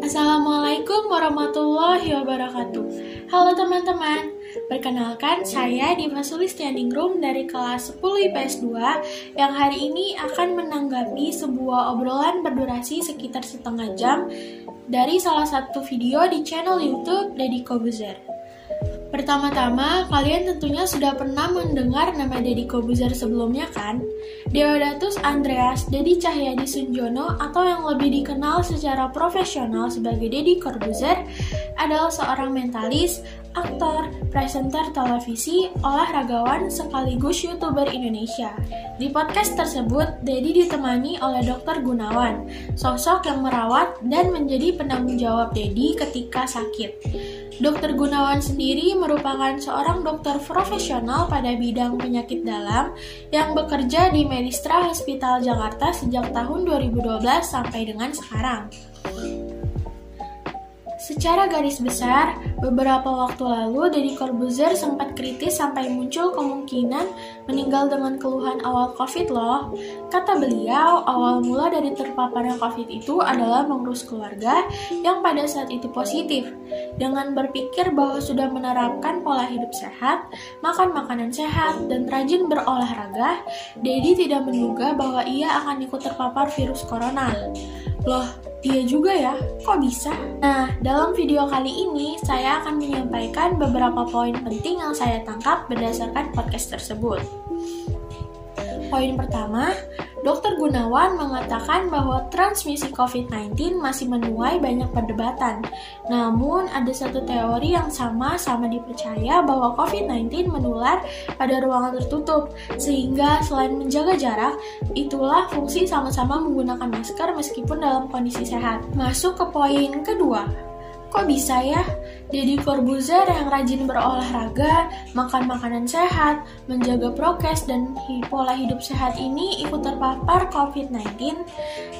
Assalamualaikum warahmatullahi wabarakatuh. Halo teman-teman, perkenalkan saya Diva Sulistianingrum dari kelas 10 IPS 2 yang hari ini akan menanggapi sebuah obrolan berdurasi sekitar setengah jam dari salah satu video di channel YouTube Deddy Kobuzer. Pertama-tama, kalian tentunya sudah pernah mendengar nama Deddy Kobuzer sebelumnya kan? Deodatus Andreas Deddy Cahyadi Sunjono atau yang lebih dikenal secara profesional sebagai Deddy Corbuzier adalah seorang mentalis, aktor, presenter televisi, olahragawan, sekaligus YouTuber Indonesia. Di podcast tersebut, Deddy ditemani oleh Dr. Gunawan, sosok yang merawat dan menjadi penanggung jawab Deddy ketika sakit. Dokter Gunawan sendiri merupakan seorang dokter profesional pada bidang penyakit dalam yang bekerja di Medistra Hospital Jakarta sejak tahun 2012 sampai dengan sekarang. Secara garis besar, beberapa waktu lalu Deddy Corbuzier sempat kritis sampai muncul kemungkinan meninggal dengan keluhan awal COVID loh. Kata beliau, awal mula dari terpaparnya COVID itu adalah mengurus keluarga yang pada saat itu positif. Dengan berpikir bahwa sudah menerapkan pola hidup sehat, makan makanan sehat, dan rajin berolahraga, Deddy tidak menduga bahwa ia akan ikut terpapar virus corona. Loh, iya juga ya, kok bisa? Nah, dalam video kali ini saya akan menyampaikan beberapa poin penting yang saya tangkap berdasarkan podcast tersebut. Poin pertama. Gunawan mengatakan bahwa transmisi COVID-19 masih menuai banyak perdebatan. Namun, ada satu teori yang sama-sama dipercaya bahwa COVID-19 menular pada ruangan tertutup, sehingga selain menjaga jarak, itulah fungsi sama-sama menggunakan masker meskipun dalam kondisi sehat. Masuk ke poin kedua, Kok bisa ya? Jadi Corbuzier yang rajin berolahraga, makan makanan sehat, menjaga prokes, dan pola hidup sehat ini ikut terpapar COVID-19?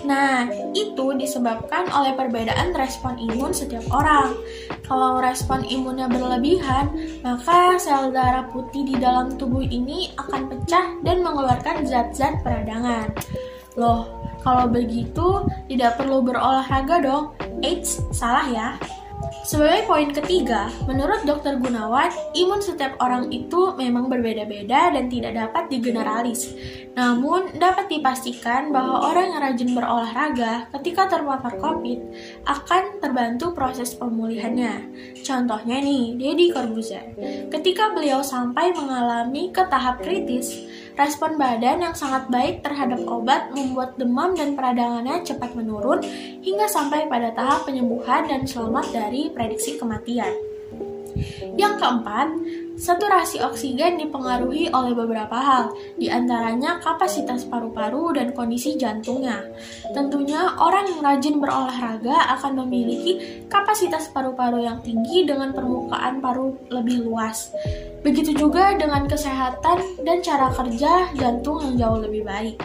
Nah, itu disebabkan oleh perbedaan respon imun setiap orang. Kalau respon imunnya berlebihan, maka sel darah putih di dalam tubuh ini akan pecah dan mengeluarkan zat-zat peradangan. Loh, kalau begitu tidak perlu berolahraga dong. Eits, salah ya. Sebagai poin ketiga, menurut Dr. Gunawan, imun setiap orang itu memang berbeda-beda dan tidak dapat digeneralis. Namun, dapat dipastikan bahwa orang yang rajin berolahraga ketika terpapar COVID akan terbantu proses pemulihannya. Contohnya nih, Deddy Corbuzier. Ketika beliau sampai mengalami ke tahap kritis, Respon badan yang sangat baik terhadap obat membuat demam dan peradangannya cepat menurun hingga sampai pada tahap penyembuhan dan selamat dari prediksi kematian. Yang keempat, saturasi oksigen dipengaruhi oleh beberapa hal, di antaranya kapasitas paru-paru dan kondisi jantungnya. Tentunya, orang yang rajin berolahraga akan memiliki kapasitas paru-paru yang tinggi dengan permukaan paru lebih luas. Begitu juga dengan kesehatan dan cara kerja jantung yang jauh lebih baik.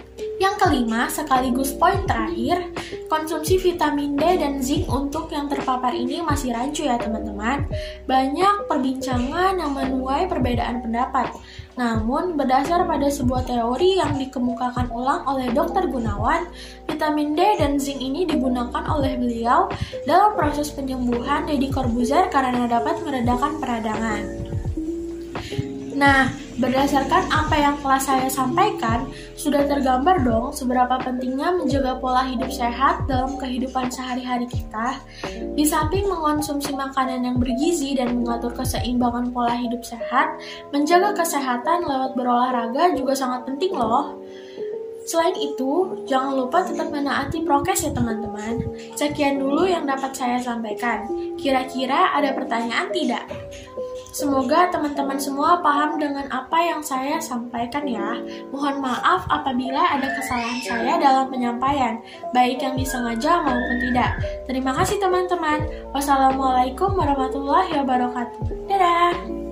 Yang kelima, sekaligus poin terakhir, konsumsi vitamin D dan zinc untuk yang terpapar ini masih rancu ya teman-teman. Banyak perbincangan yang menuai perbedaan pendapat. Namun, berdasar pada sebuah teori yang dikemukakan ulang oleh Dr. Gunawan, vitamin D dan zinc ini digunakan oleh beliau dalam proses penyembuhan Deddy Corbuzier karena dapat meredakan peradangan. Nah, berdasarkan apa yang telah saya sampaikan, sudah tergambar dong seberapa pentingnya menjaga pola hidup sehat dalam kehidupan sehari-hari kita. Di samping mengonsumsi makanan yang bergizi dan mengatur keseimbangan pola hidup sehat, menjaga kesehatan lewat berolahraga juga sangat penting loh. Selain itu, jangan lupa tetap menaati prokes ya teman-teman. Sekian dulu yang dapat saya sampaikan. Kira-kira ada pertanyaan tidak? Semoga teman-teman semua paham dengan apa yang saya sampaikan ya. Mohon maaf apabila ada kesalahan saya dalam penyampaian, baik yang disengaja maupun tidak. Terima kasih teman-teman. Wassalamualaikum warahmatullahi wabarakatuh. Dadah.